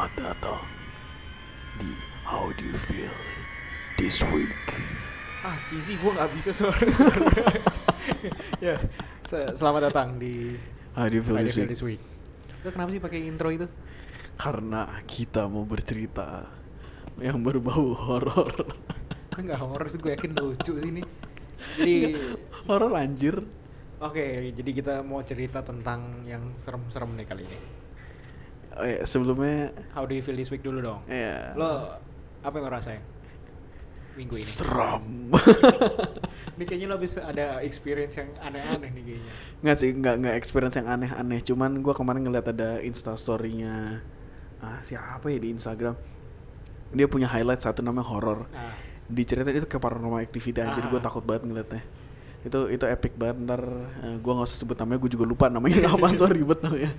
Selamat datang di How Do You Feel This Week. Ah, cheesy gue nggak bisa suara. ya, se- selamat datang di How Do You Feel This Feel Week? This Week. Lo kenapa sih pakai intro itu? Karena kita mau bercerita yang berbau horor. Enggak horor sih, gue yakin lucu sih ini. Jadi, horor anjir. oke, jadi kita mau cerita tentang yang serem-serem nih kali ini. Oh, ya, sebelumnya How do you feel this week dulu dong? ya Lo apa yang lo rasain minggu ini? seram. Ini kayaknya lo bisa ada experience yang aneh-aneh nih kayaknya. nggak sih, nggak nggak experience yang aneh-aneh. Cuman gua kemarin ngeliat ada Insta story-nya ah, siapa ya di Instagram. Dia punya highlight satu namanya horor. Ah, diceritain itu kayak paranormal activity aja, jadi gue Ah. takut banget ngeliatnya. Itu itu epic banget ntar eh, gue nggak usah sebut namanya, gue juga lupa namanya apaan soal ribet namanya.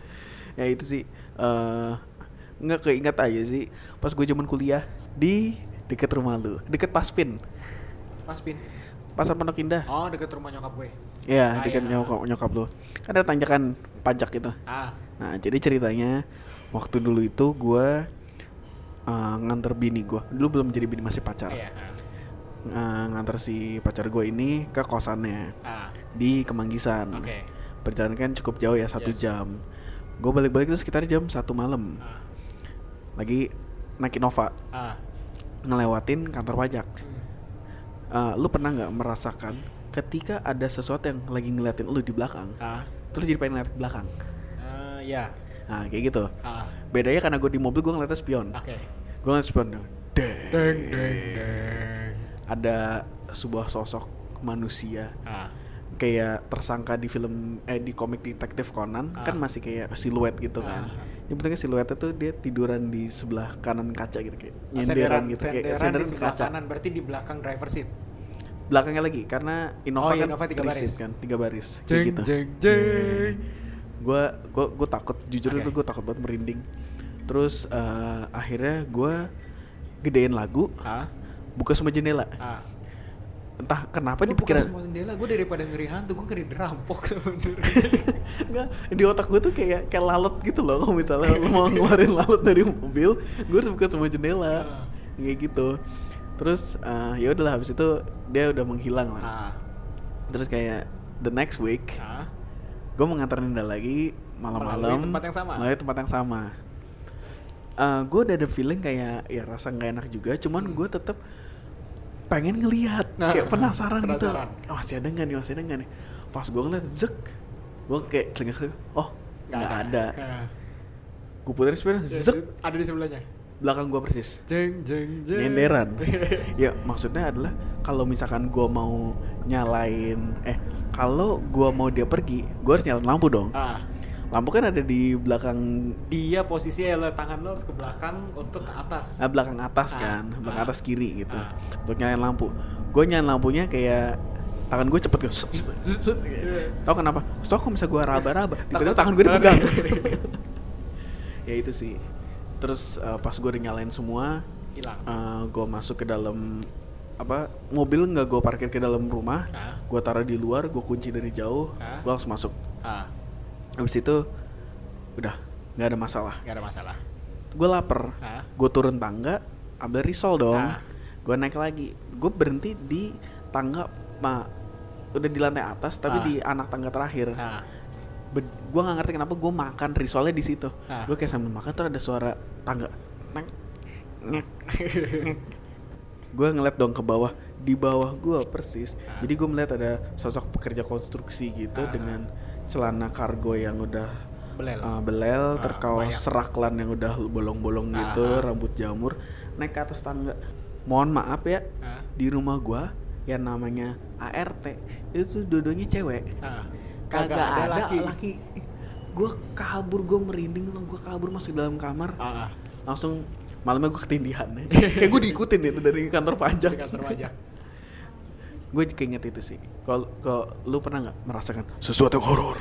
Ya itu sih eh nggak keinget aja sih pas gue zaman kuliah di deket rumah lu, deket Paspin, pas pin. pasar Pondok Indah. Oh, deket rumah nyokap gue. Ya, Ah, deket iya. nyokap, nyokap lu. Kan ada tanjakan pajak gitu. Ah, Nah, jadi ceritanya waktu dulu itu gue eh, nganter bini gue. Dulu belum jadi bini masih pacar. iya. ah. Eh, nganter si pacar gue ini ke kosannya Ah, di Kemanggisan. oke. Perjalanan kan cukup jauh ya satu Yes. jam. Gue balik-balik itu sekitar jam satu malam. Ah, Lagi naik Innova ah. ngelewatin kantor pajak. Hmm. Eh, lu pernah nggak merasakan ketika ada sesuatu yang lagi ngeliatin lu di belakang, Ah, terus jadi pengen ngeliat belakang. eh, ya. Nah kayak gitu. Ah, Bedanya karena gue di mobil gue ngeliatnya spion. oke. Gue ngeliat spion. Deng. Deng deng deng. Ada sebuah sosok manusia Ah, kayak tersangka di film eh di komik detektif Conan kan Ah. masih kayak siluet gitu kan. Ah. Yang pentingnya siluetnya tuh dia tiduran di sebelah kanan kaca gitu kayak senderan, nyenderan gitu kayak senderan senderan di kaca. kanan berarti di belakang driver seat. Belakangnya lagi karena Innova Oh, iya, kan Innova tiga baris. seat kan, tiga baris. Jeng, gitu. jeng, jeng. Gua gua gua takut jujur Oke. itu gua takut banget merinding. Terus eh, akhirnya gua gedein lagu, Ah, buka semua jendela. ah. Entah kenapa di pikiran semua jendela, gue daripada ngeri hantu, gue ngeri derampok sebenernya. Enggak, di otak gue tuh kayak kayak lalat gitu loh kalau misalnya lo mau ngeluarin lalat dari mobil, gue harus buka semua jendela. Ah. Kayak gitu. Terus eh, ya udahlah habis itu dia udah menghilang lah. ah, Terus kayak the next week, ah. gue mengantar Ninda lagi malam-malam tempat yang sama? melalui tempat yang sama. gue udah ada feeling kayak ya rasa nggak enak juga, cuman gue tetap pengen ngelihat Nah, kayak penasaran, penasaran. gitu. Oh, masih ada nggak nih, masih ada nggak nih? Pas gue ngeliat zek, gue kayak telinga ke, oh nggak ada. Ah. Gue puterin spion, Ya, zek, Ada di sebelahnya. belakang gue persis. Jeng jeng jeng. Nyenderan. ya maksudnya adalah kalau misalkan gue mau nyalain, eh kalau gue mau dia pergi, gue harus nyalain lampu dong. ah. Lampu kan ada di belakang Dia posisinya lo tangan lo harus ke belakang untuk ke atas. ah, belakang atas Ah, kan, belakang ah, atas kiri gitu. ah. Untuk nyalain lampu. Gue nyalain lampunya kayak tangan gue cepet gitu. Gitu. Tahu kenapa? Soalnya kalau misalnya gue raba-raba, tiba-tiba tangan gue dipegang. ya itu sih. Terus eh, pas gue nyalain semua, Hilang. gue masuk ke dalam apa mobil nggak gue parkir ke dalam rumah, Ah. gue taruh di luar, gue kunci dari jauh, Ah. gue langsung masuk. Ah, Habis itu udah nggak ada masalah. gak ada masalah. Gue lapar, Ah. gue turun tangga, ambil risol dong, Ah. gue naik lagi, gue berhenti di tangga, ma, udah di lantai atas tapi Ah. di anak tangga terakhir. Ah, gue nggak ngerti kenapa gue makan risolnya di situ. Ah. Gue kayak sambil makan tuh ada suara tangga, Neng, gue ngeliat dong ke bawah, di bawah gue persis. Ah. Jadi gue melihat ada sosok pekerja konstruksi gitu Ah. dengan celana kargo yang udah belel. uh, belel, Ah, terkawas seraklan yang udah bolong-bolong gitu, Ah. rambut jamur, naik ke atas tangga. Mohon maaf ya, Ah, di rumah gua yang namanya ART itu dua-duanya cewek. ah. Kagak ada, laki. laki. Gua kabur, gua merinding loh, gua kabur masuk dalam kamar. Ah, ah. Langsung malamnya gua ketindihan ya. Kayak gue diikutin itu dari kantor pajak. Kantor pajak. gue keinget itu sih. Kalau kalau lu pernah nggak merasakan sesuatu yang horor?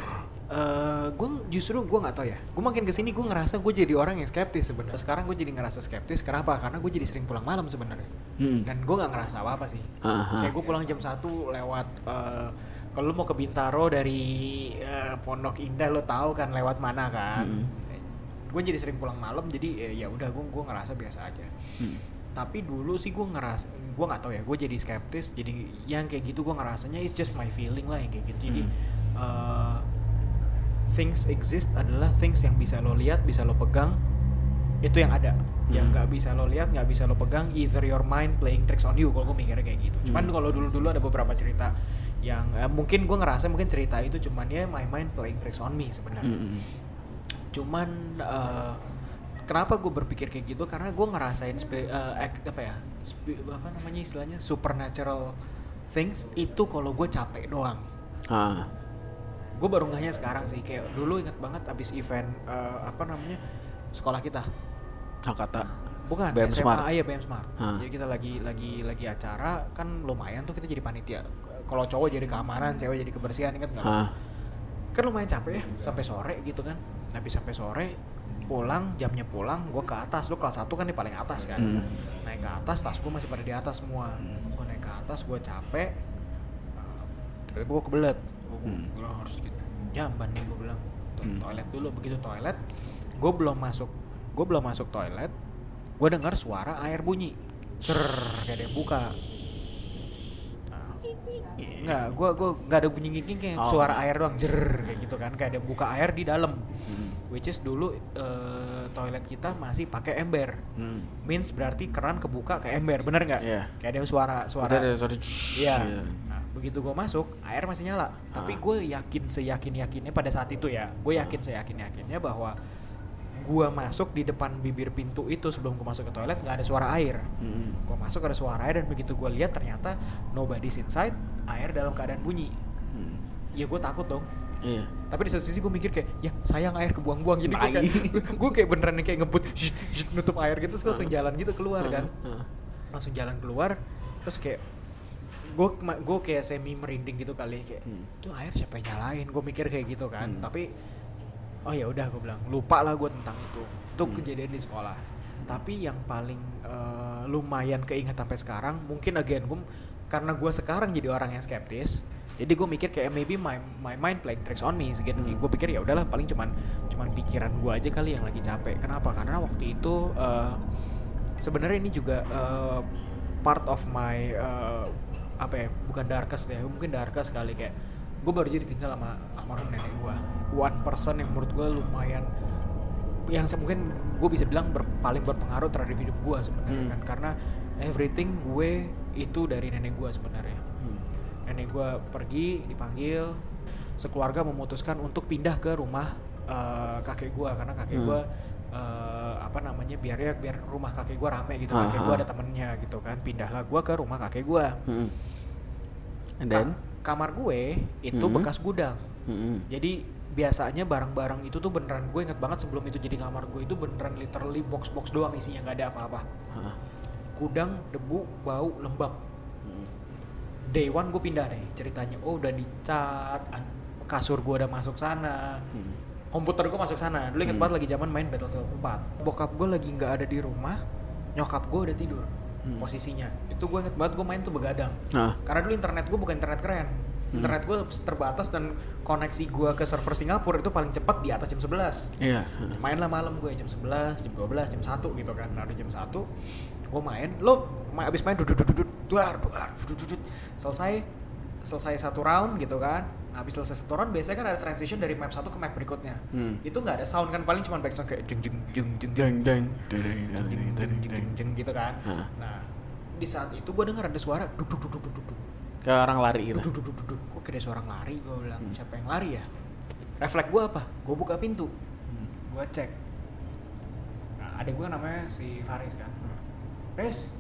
Eh, gue justru gue nggak tahu ya. Gue makin ke sini gue ngerasa gue jadi orang yang skeptis sebenarnya. Sekarang gue jadi ngerasa skeptis. Kenapa? Karena gue jadi sering pulang malam sebenarnya. Hmm. Dan gue nggak ngerasa apa apa sih. Aha. Kayak gue pulang jam 1 lewat. eh, kalau lu mau ke Bintaro dari eh, Pondok Indah lo tahu kan lewat mana kan? Hmm. gue jadi sering pulang malam jadi ya udah gue gue ngerasa biasa aja Hmm. Tapi dulu sih gue ngerasa gue nggak tahu ya gue jadi skeptis jadi yang kayak gitu gue ngerasanya it's just my feeling lah yang kayak gitu jadi Hmm. uh, things exist adalah things yang bisa lo lihat bisa lo pegang itu yang ada yang Hmm. nggak bisa lo lihat nggak bisa lo pegang either your mind playing tricks on you kalau gue mikirnya kayak gitu cuman Hmm. kalau dulu dulu ada beberapa cerita yang eh, mungkin gue ngerasa mungkin cerita itu cuman ya my mind playing tricks on me sebenarnya Hmm. cuman eh, kenapa gue berpikir kayak gitu karena gue ngerasain spe- eh, ek- apa ya spe- apa namanya istilahnya supernatural things itu kalau gue capek doang Ah. gue baru ngehnya sekarang sih kayak dulu inget banget abis event eh, apa namanya sekolah kita Hakata. bukan BM SMA Smart. iya BM Smart Hah. jadi kita lagi lagi lagi acara kan lumayan tuh kita jadi panitia kalau cowok jadi keamanan cewek jadi kebersihan inget nggak Ah. kan lumayan capek ya sampai sore gitu kan habis sampai sore pulang jamnya pulang gue ke atas. Lu kelas 1 kan di paling atas kan? Hmm. naik ke atas tas gue masih pada di atas semua. Gue naik ke atas gue capek. Tiba-tiba gue kebelet. Gue Hmm. bilang harus gitu. Jamban nih gue bilang. To- Hmm. toilet dulu. Begitu toilet gue belum masuk gue belum masuk toilet gue dengar suara air bunyi. Ser kayak ada yang buka. Nah, Nggak, gue gue nggak ada bunyi ngingking kayak Oh. suara air doang. Jer kayak gitu kan. Kayak ada yang buka air di dalam. Hmm. Which is dulu eh, toilet kita masih pakai ember Hmm. means berarti keran kebuka ke ember bener nggak Iya. kayak ada yang suara suara Udah, udah, sorry. iya nah, begitu gue masuk air masih nyala tapi Ah. gue yakin seyakin yakinnya pada saat itu ya gue yakin seyakin yakinnya bahwa gue masuk di depan bibir pintu itu sebelum gue masuk ke toilet nggak ada suara air Hmm. gue masuk ada suara air dan begitu gue lihat ternyata nobody's inside air dalam keadaan bunyi Hmm. ya gue takut dong Iya. tapi di satu sisi gue mikir kayak ya sayang air kebuang-buang jadi gue Tai. kayak gue kayak beneran kayak ngebut shit, nutup air gitu terus gue langsung jalan gitu keluar kan langsung jalan keluar terus kayak gue gue kayak semi merinding gitu kali kayak Hmm. tuh air siapa yang nyalain gue mikir kayak gitu kan Hmm. tapi oh ya udah gue bilang lupa lah gue tentang itu itu Hmm. kejadian di sekolah tapi yang paling eh, lumayan keinget sampai sekarang mungkin again gue karena gue sekarang jadi orang yang skeptis jadi gue mikir kayak maybe my my mind playing tricks on me segitu Hmm. gue pikir ya udahlah paling cuman cuman pikiran gue aja kali yang lagi capek kenapa karena waktu itu eh, sebenarnya ini juga eh, part of my eh, apa ya bukan darkest ya mungkin darkest kali kayak gue baru jadi tinggal sama almarhum nenek gue one person yang menurut gue lumayan yang mungkin gue bisa bilang ber- paling berpengaruh terhadap hidup gue sebenarnya Hmm. kan karena everything gue itu dari nenek gue sebenarnya. Nenek gue pergi dipanggil sekeluarga memutuskan untuk pindah ke rumah eh, kakek gue karena kakek Hmm. gue eh, apa namanya biar ya biar rumah kakek gue rame gitu Ah, kakek gue ada temennya gitu kan pindahlah gue ke rumah kakek gue Hmm. And then? kamar gue itu Hmm. bekas gudang Hmm. jadi biasanya barang-barang itu tuh beneran gue inget banget sebelum itu jadi kamar gue itu beneran literally box-box doang isinya nggak ada apa-apa gudang debu bau lembab Hmm. Day one gue pindah deh ceritanya oh udah dicat kasur gue udah masuk sana Hmm. komputer gue masuk sana dulu inget Hmm. banget lagi zaman main Battlefield 4 bokap gue lagi nggak ada di rumah nyokap gue udah tidur Hmm. posisinya itu gue inget banget gue main tuh begadang Ah. karena dulu internet gue bukan internet keren Hmm. internet gue terbatas dan koneksi gue ke server Singapura itu paling cepat di atas jam 11 Iya. main lah malam gue jam 11, jam 12, jam 1 gitu kan. Nah, udah jam 1 gue main, lo ma- abis main duduk duduk duduk duar duar duduk duduk selesai selesai satu round gitu kan. Nah, habis selesai satu round biasanya kan ada transition dari map satu ke map berikutnya. Hmm. Itu nggak ada sound kan paling cuma background kayak jeng jeng jeng jeng jeng jeng jeng jeng jeng jeng jeng jeng gitu kan. Nah, di saat itu gue dengar ada suara duduk duduk duduk duduk Kayak orang lari gitu. duduk duduk duduk kok kayak ada suara lari gue bilang Hmm. siapa yang lari ya refleks gue apa gue buka pintu Hmm. gue cek nah, ada gue namanya si Faris kan Faris nggak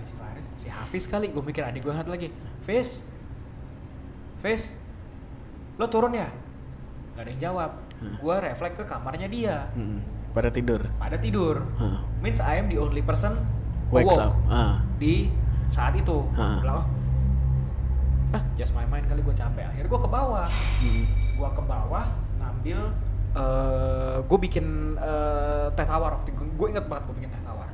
ada si Faris si Hafiz kali gue mikir adik gue satu lagi Fis Fis lo turun ya nggak ada yang jawab Hmm. gue refleks ke kamarnya dia Hmm. Pada tidur. pada tidur Hah. means I am the only person Wakes up. Ah. di saat itu bilang oh ah just my mind kali gue capek akhirnya gue ke bawah Hmm. gue ke bawah ngambil eh gue bikin eh, teh tawar waktu gue inget banget gue bikin teh tawar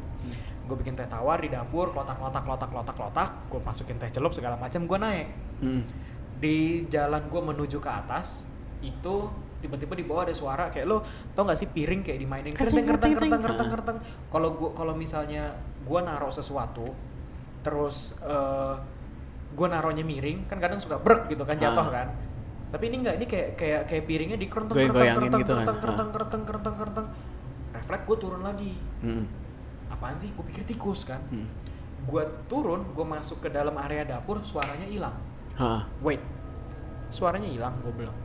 gue bikin teh tawar di dapur klotak klotak klotak klotak klotak gue masukin teh celup segala macam gue naik Hmm. di jalan gue menuju ke atas itu tiba-tiba di bawah ada suara kayak lo tau gak sih piring kayak dimainin kerteng kerteng kerteng kerteng kerteng kalau gua kalau misalnya gua naruh sesuatu terus eh gua naruhnya miring kan kadang suka brek gitu kan jatuh Ah. kan tapi ini enggak ini kayak kayak kayak piringnya di kerteng kerteng Goyang-goyangin kerteng gitu kan. kerteng Ah. kerteng kerteng kerteng kerteng refleks gua turun lagi Hmm. Apaan sih? Gua pikir tikus kan? Hmm. gua turun gua masuk ke dalam area dapur suaranya hilang. Ha. wait. Suaranya hilang gue bilang.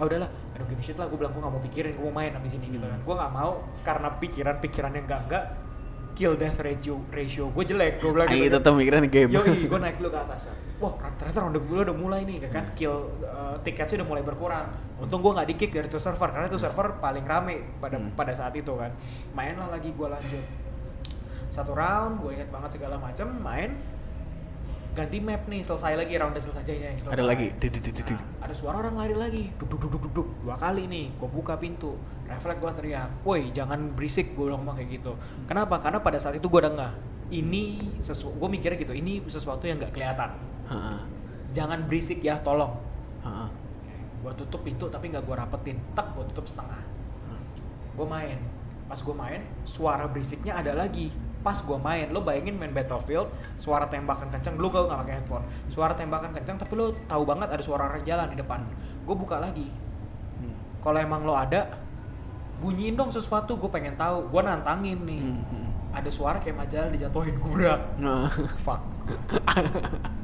Oh udahlah. Don't give shit lah. Gue bilang gue gak mau pikirin gue mau main abis ini gitu kan. Gue gak mau karena pikiran-pikiran yang enggak enggak kill death ratio ratio gue jelek gue bilang gitu itu kan. tuh mikiran game. Yoi, gue naik dulu ke atas. Wah, ternyata ronde gue udah mulai nih, kan kill uh, tiketnya udah mulai berkurang. Untung gue nggak di kick dari tuh server karena itu server paling rame pada Hmm. pada saat itu kan. Mainlah lagi gue lanjut. Satu round, gue ingat banget segala macam, main ganti map nih selesai lagi round selesai selesai. Ada lagi. Nah, ada suara orang lari lagi. Duk duk duk duk duk, duk. dua kali nih gue buka pintu. Refleks gue teriak woi jangan berisik gue bilang kayak gitu. Kenapa? Karena pada saat itu gue udah nggak ini sesu gue mikirnya gitu ini sesuatu yang nggak kelihatan. Ha. jangan berisik ya tolong. Gue tutup pintu tapi nggak gue rapetin. Tak gue tutup setengah. Gue main. Pas gue main suara berisiknya ada lagi pas gue main lo bayangin main battlefield suara tembakan kencang lu gak nggak pakai handphone suara tembakan kencang tapi lo tahu banget ada suara orang jalan di depan gue buka lagi Hmm. kalau emang lo ada bunyiin dong sesuatu gue pengen tahu gue nantangin nih Hmm, hmm. ada suara kayak majalah dijatuhin kubrak Nah. fuck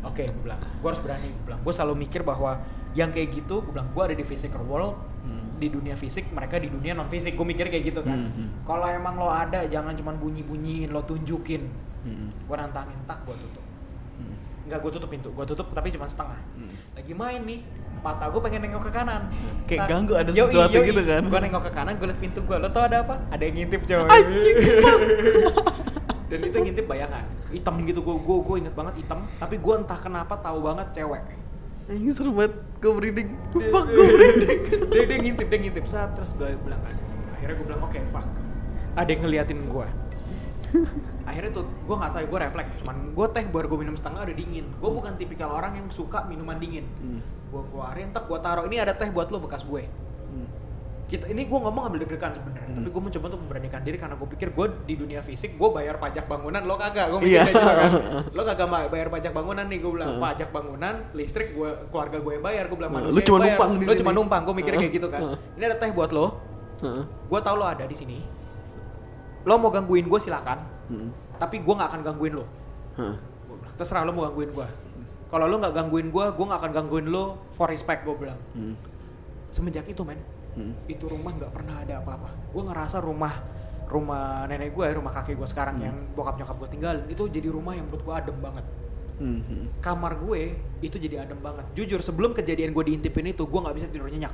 oke gue bilang gue harus berani gue bilang gue selalu mikir bahwa yang kayak gitu gue bilang gue ada di physical world Hmm. Di dunia fisik mereka di dunia non fisik gue mikir kayak gitu kan. Hmm, hmm. kalau emang lo ada jangan cuma bunyi bunyiin lo tunjukin. Hmm. gue nantangin tak gue tutup. Hmm. nggak gue tutup pintu. Gue tutup tapi cuma setengah. Hmm. lagi main nih mata gue pengen nengok ke kanan. Kayak ganggu ada Yoi, sesuatu yoi. gitu kan. gue nengok ke kanan gue liat pintu gue lo tau ada apa? Ada yang ngintip coy. Anjing, dan itu yang ngintip bayangan. Hitam gitu. Gue gue gue inget banget hitam. Tapi gue entah kenapa tahu banget cewek. Ini seru banget. Gue merinding. Fuck gue merinding. dia dia ngintip dia ngintip saat terus gue bilang kan akhirnya gue bilang oke fuck ada yang ngeliatin gue akhirnya tuh gue nggak tahu gue refleks cuman gue teh baru gue minum setengah udah dingin gue bukan tipikal orang yang suka minuman dingin Hmm. gue keluarin tak gue taruh ini ada teh buat lo bekas gue. Kita ini gue ngomong ambil deg-degan sebenarnya Hmm. tapi gue mencoba untuk memberanikan diri karena gue pikir gue di dunia fisik gue bayar pajak bangunan lo kagak gue mikirnya gitu kan lo kagak bayar pajak bangunan nih gue bilang Heeh. pajak bangunan listrik gue keluarga gue yang bayar gue bilang manusia lu yang cuma bayar. numpang lo cuma numpang gue mikirnya kayak Heeh. gitu kan Heeh. ini ada teh buat lo Heeh. gue tau lo ada di sini lo mau gangguin gue silakan Hmm. tapi gue nggak akan gangguin lo bilang, terserah lo mau gangguin gue kalau lo nggak gangguin gue gue nggak akan gangguin lo for respect gue bilang Hmm. semenjak itu men Hmm. itu rumah nggak pernah ada apa-apa gue ngerasa rumah rumah nenek gue rumah kakek gue sekarang yang bokap nyokap gue tinggalin itu jadi rumah yang menurut gue adem banget Hmm. Hmm. kamar gue itu jadi adem banget jujur sebelum kejadian gue diintipin itu gue nggak bisa tidur nyenyak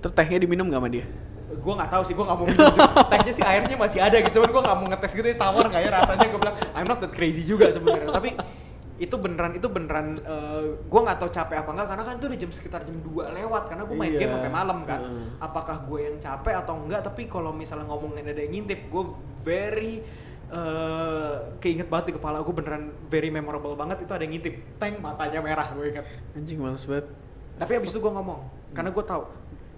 Terus tehnya diminum gak sama dia? gue nggak tahu sih gue nggak mau minum tehnya sih airnya masih ada gitu cuman gue nggak mau ngetes gitu tawar nggak ya rasanya gue bilang I'm not that crazy juga sebenarnya tapi itu beneran itu beneran gue nggak tahu capek apa enggak karena kan itu udah jam sekitar jam 2 lewat karena gue main Iya. game sampai malam kan Heeh. apakah gue yang capek atau enggak tapi kalau misalnya ngomongin ada yang ngintip gue very eh keinget banget di kepala gue beneran very memorable banget itu ada yang ngintip tank matanya merah gue inget Anjing males banget. tapi abis itu gue ngomong karena gue tahu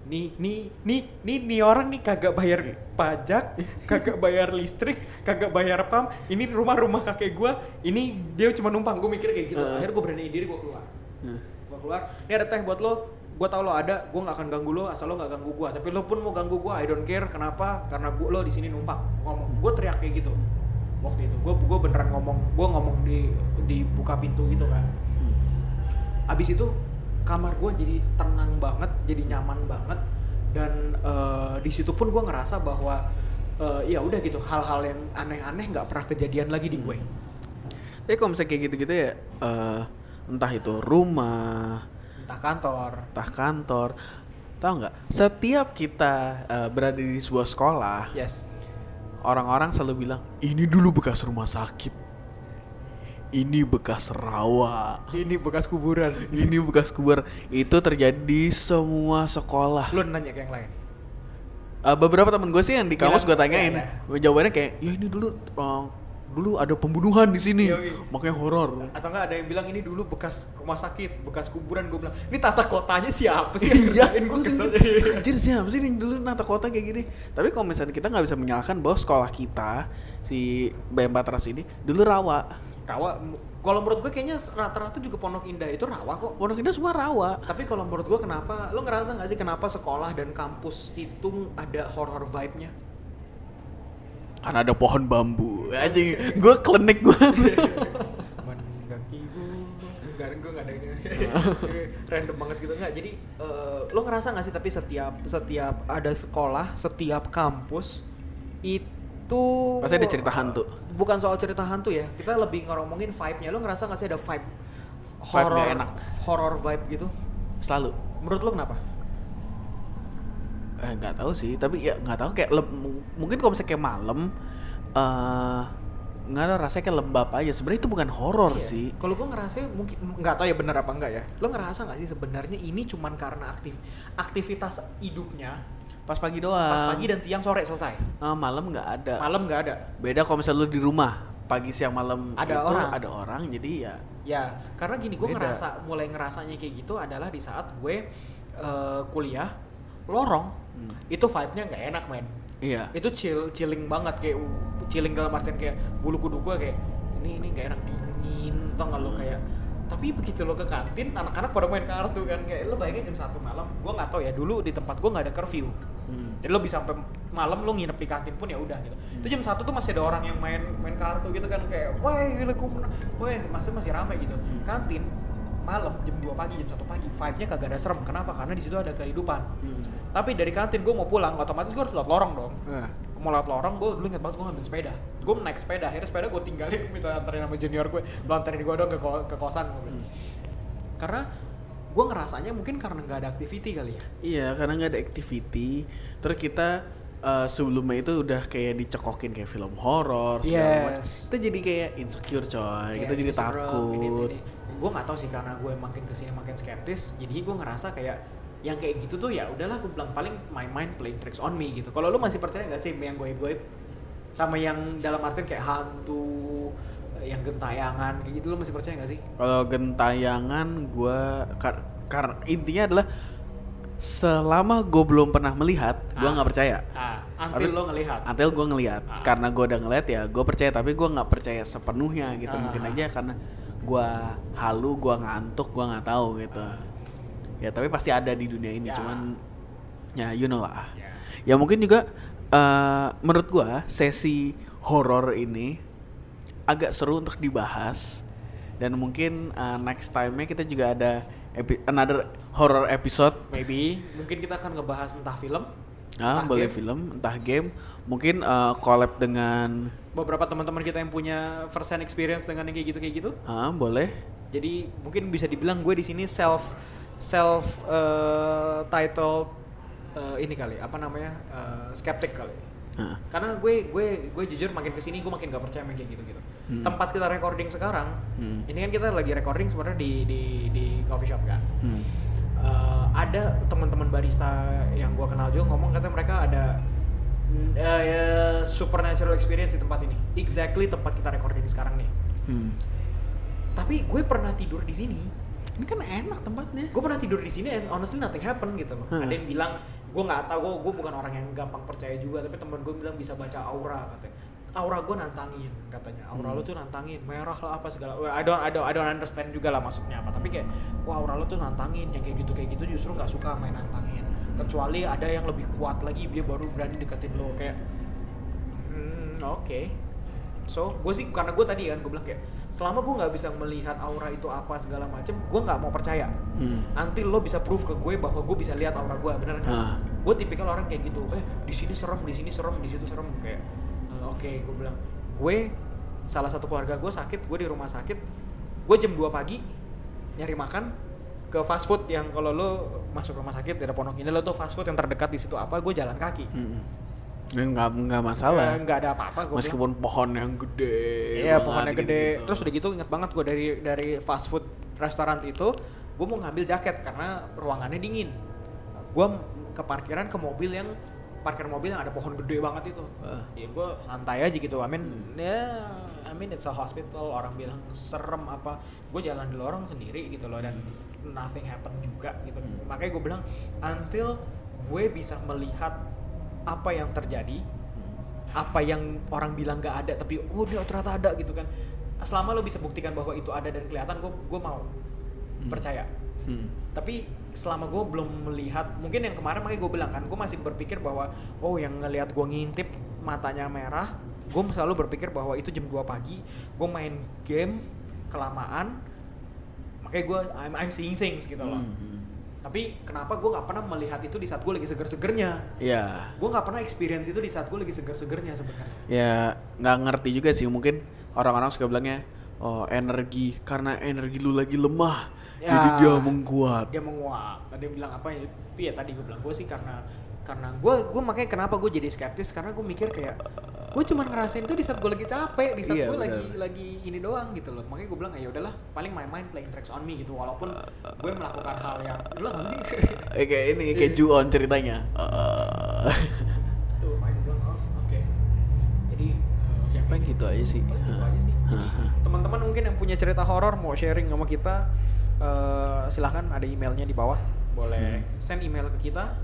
nih nih nih nih nih orang nih kagak bayar pajak kagak bayar listrik kagak bayar pam. Ini rumah-rumah kakek gue ini dia cuma numpang. Gue mikir kayak gitu. Heeh. akhirnya gue beraniin diri gue keluar. Nah. gue keluar. Ini ada teh buat lo. Gue tau lo ada gue nggak akan ganggu lo asal lo nggak ganggu gue tapi lo pun mau ganggu gue I don't care. Kenapa? Karena gue lo di sini numpang. Ngomong gue teriak kayak gitu. Waktu itu gue gue beneran ngomong gue ngomong di di buka pintu gitu kan. Abis itu kamar gue jadi tenang banget jadi nyaman banget. Dan eh, di situ pun gue ngerasa bahwa eh, ya udah gitu hal-hal yang aneh-aneh nggak pernah kejadian lagi di gue Tapi kalau misalnya kayak gitu-gitu ya, eh, entah itu rumah, entah kantor. entah kantor, tahu nggak? Setiap kita eh, berada di sebuah sekolah, yes. orang-orang selalu bilang ini dulu bekas rumah sakit, ini bekas rawa, ini bekas kuburan. Ini bekas kubur. Itu terjadi di semua sekolah. lu nanya ke yang lain. Eh, beberapa temen gue sih yang di kampus gue tanyain, iya, jawabannya kayak, ya ini dulu eh, dulu ada pembunuhan di sini. Yoi. makanya horor. Atau enggak ada yang bilang ini dulu bekas rumah sakit bekas kuburan. Gue bilang ini tata kotanya siapa sih? Iya. Gue kesel. anjir siapa sih yang dulu nata kota kayak gini? Tapi kalau misalnya kita nggak bisa menyalahkan bahwa sekolah kita si BM Batras ini dulu rawa rawa. Kalau menurut gue kayaknya rata-rata juga pondok indah itu rawa kok. Pondok indah semua rawa. Tapi kalau menurut gue kenapa lo ngerasa nggak sih kenapa sekolah dan kampus itu ada horror vibe-nya? Karena ada pohon bambu. Anjing gue klinik gue. Mendaki gunung enggak gue nggak ada ini. Random banget gitu. Nggak jadi eh, lo ngerasa nggak sih tapi setiap setiap ada sekolah setiap kampus itu Pasti ada cerita hantu. bukan soal cerita hantu ya. Kita lebih ngomongin vibe-nya. Lo ngerasa nggak sih ada vibe nggak enak. horror vibe gitu? Selalu. Menurut lo kenapa? Eh nggak tahu sih. Tapi ya nggak tahu. Kayak mungkin kalau misalnya kayak malam eh nggak ada rasanya kayak lembab aja. Sebenarnya itu bukan horor Iya. sih. Kalau gue ngerasa mungkin nggak tahu ya benar apa enggak ya. Lo ngerasa nggak sih sebenarnya ini cuman karena aktif aktivitas hidupnya pas pagi doang pas pagi dan siang sore selesai. Eh, malam nggak ada Malam nggak ada. beda kalau misalnya lu di rumah pagi siang malam Ada itu orang. ada orang jadi ya Ya, karena gini gue ngerasa mulai ngerasanya kayak gitu adalah di saat gue eh, kuliah lorong. Hmm. Itu vibe-nya nggak enak, men. iya Itu chill chilling banget kayak uh, chilling dalam artian kayak bulu kuduk gue kayak ini ini nggak enak dingin tau nggak lo kayak tapi begitu lo ke kantin anak-anak pada main kartu kan kayak lo bayangin jam satu malam gue nggak tahu ya dulu di tempat gue nggak ada curfew Hmm. jadi lo bisa sampai malam lo nginep di kantin pun ya udah gitu. Itu jam satu tuh masih ada orang yang main main kartu gitu kan kayak wah gila gue wah masih masih ramai gitu. Kantin malam jam 2 pagi jam 1 pagi vibe-nya kagak ada serem. Kenapa? Karena di situ ada kehidupan. Hmm. tapi dari kantin gue mau pulang otomatis gue harus lewat lorong dong. Eh, mau lewat lorong gue dulu inget banget gue ngambil sepeda. Gue naik sepeda akhirnya sepeda gue tinggalin minta anterin sama junior gue lo anterin gue dong ke, ko- ke kosan bilang. karena gue ngerasanya mungkin karena nggak ada activity kali ya. Iya karena nggak ada activity. Terus kita eh, sebelumnya itu udah kayak dicekokin kayak film horor segala macam. Yes. kita jadi kayak insecure coy. Kita jadi takut. gue nggak tahu sih karena gue makin ke sini makin skeptis jadi gue ngerasa kayak yang kayak gitu tuh ya udahlah gue bilang paling my mind playing tricks on me gitu. Kalau lu masih percaya nggak sih yang goib-goib? Sama yang dalam artian kayak hantu yang gentayangan kayak gitu lu masih percaya nggak sih Kalau gentayangan gue karena intinya adalah selama gue belum pernah melihat, gue Ah. nggak percaya. ah until Tapi- lo ngelihat Until gue ngelihat, Ah. karena gue udah ngeliat ya gue percaya. Tapi gue nggak percaya sepenuhnya gitu. Ah. Mungkin aja karena gue halu, gue ngantuk, gue nggak tahu gitu. Ya tapi pasti ada di dunia ini. Ya. Cuman ya you know lah. Ya. Ya mungkin juga eh, menurut gue sesi horor ini agak seru untuk dibahas. Dan mungkin uh, next time-nya kita juga ada epi- another horror episode. Maybe. Mungkin kita akan ngebahas entah film ah entah boleh game. film entah game. Mungkin uh, collab dengan beberapa teman-teman kita yang punya first hand experience dengan yang kayak gitu kayak gitu. Ah boleh. Jadi mungkin bisa dibilang gue di sini self self eh, title eh, ini kali apa namanya eh, skeptic kali Karena gue gue gue jujur makin ke sini gue makin gak percaya main kayak gitu gitu Hmm. tempat kita recording sekarang Hmm. ini kan kita lagi recording sebenarnya di di di coffee shop kan hmm. Eh, ada teman-teman barista yang gue kenal juga ngomong katanya mereka ada eh, ya, supernatural experience di tempat ini exactly tempat kita recording sekarang nih Hmm. tapi gue pernah tidur di sini ini kan enak tempatnya gue pernah tidur di sini and honestly nothing happen gitu loh Hmm. ada yang bilang gue nggak tahu gue gue bukan orang yang gampang percaya juga tapi temen gue bilang bisa baca aura katanya. Aura gue nantangin katanya. Aura Hmm. lo tuh nantangin merah lah apa segala. Well, I don't I don't I don't understand juga lah maksudnya apa. Tapi kayak wah aura lo tuh nantangin yang kayak gitu kayak gitu justru nggak suka main nantangin. Kecuali ada yang lebih kuat lagi dia baru berani deketin lo kayak hmm, oke so gue sih karena gue tadi kan gue bilang kayak selama gue nggak bisa melihat aura itu apa segala macem gue nggak mau percaya hmm. until lo bisa proof ke gue bahwa gue bisa lihat aura gue bener nggak? Ah. Gue tipikal orang kayak gitu. Eh di sini serem, di sini serem, di situ serem kayak. "Eh, Oke, gue bilang gue salah satu keluarga gue sakit, gue di rumah sakit, gue jam 2 pagi nyari makan ke fast food yang kalau lo masuk rumah sakit ada pondok ini lo tuh fast food yang terdekat di situ apa gue jalan kaki Hmm. Ya, nggak nggak masalah Eh, nggak ada apa-apa gue bilang meskipun pohon yang gede Iya pohonnya gede. gitu-gitu. Terus udah gitu inget banget gue dari dari fast food restoran itu, gue mau ngambil jaket karena ruangannya dingin. Gue ke parkiran ke mobil yang parkir mobil yang ada pohon gede banget itu Ah. ya gue santai aja gitu I mean ya I mean it's a hospital orang bilang serem apa gue jalan di lorong sendiri gitu loh dan nothing happen juga gitu Hmm. makanya gue bilang until gue bisa melihat apa yang terjadi apa yang orang bilang gak ada tapi oh dia ternyata ada gitu kan selama lo bisa buktikan bahwa itu ada dan kelihatan gue gue mau Hmm. percaya Hmm. tapi selama gue belum melihat mungkin yang kemarin makanya gue bilang kan gue masih berpikir bahwa oh yang ngelihat gue ngintip matanya merah gue selalu berpikir bahwa itu jam 2 pagi gue main game kelamaan makanya gue I'm, I'm seeing things gitu loh Hmm. Tapi kenapa gue nggak pernah melihat itu di saat gue lagi seger-segernya? Ya, gue nggak pernah experience itu di saat gue lagi seger-segernya sebenarnya. Ya nggak ngerti juga sih mungkin orang-orang suka bilangnya oh energi karena energi lu lagi lemah Ya. jadi dia menguat dia menguap. Dia bilang apa ya? Tapi ya tadi gue bilang gue sih karena karena gue gue makanya kenapa gue jadi skeptis karena gue mikir kayak gue cuma ngerasain itu di saat gue lagi capek di saat Iya, gue lagi lagi ini doang gitu loh. Makanya gue bilang ya udahlah paling my mind playing tricks on me gitu walaupun gue melakukan hal yang apa sih? Eh, kayak ini kayak Juon ceritanya. Eh, tuh bilang oh oke. Jadi eh, ya paling gitu aja sih. Paling gitu aja sih. Teman-teman mungkin yang punya cerita horor mau sharing sama kita eh, silahkan ada emailnya di bawah. Boleh Hmm. send email ke kita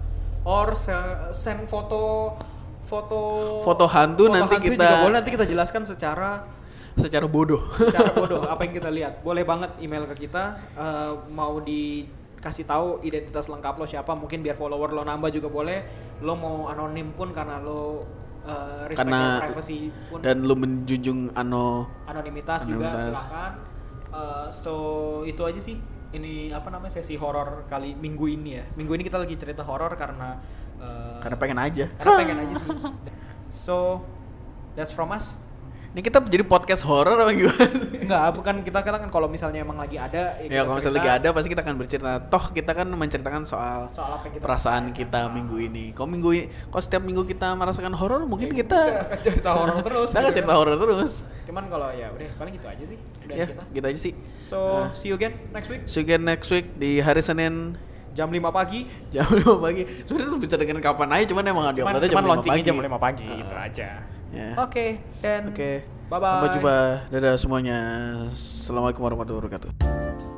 or se- send foto foto Foto hantu nanti kita- juga boleh nanti kita jelaskan secara secara bodoh. Secara bodoh apa yang kita lihat. Boleh banget email ke kita eh, mau dikasih tahu identitas lengkap lo siapa mungkin biar follower lo nambah juga boleh. Lo mau anonim pun karena lo eh, respect Karena- privacy pun. dan lu menjunjung ano anonimitas, juga Anonimitas. silahkan Uh, so itu aja sih. Ini apa namanya sesi horor kali minggu ini ya. Minggu ini kita lagi cerita horor karena uh, karena pengen aja. karena pengen aja sih. So that's from us. Ini kita jadi podcast horor apa gimana? Enggak, bukan kita kan kan kalau misalnya emang lagi ada ya kita kalau misalnya lagi ada pasti kita akan bercerita. Toh kita kan menceritakan soal soal apa kita perasaan kita minggu ini. Kalau minggu ini kalau setiap minggu kita merasakan horor mungkin Ya, kita akan cerita horor terus. Kita akan cerita horor terus. Cuman kalau ya udah paling gitu aja sih. Udah ya kita. gitu aja sih. So Nah. see you again next week. See you again next week di hari Senin jam 5 pagi jam 5 pagi. Sebenarnya tuh bisa dengan kapan aja, cuman emang ada cuman, jam 5 launchingnya pagi. jam 5 pagi Ah. gitu aja Ya. oke dan Oke. bye bye Sampai jumpa. Dadah semuanya. Assalamualaikum warahmatullahi wabarakatuh.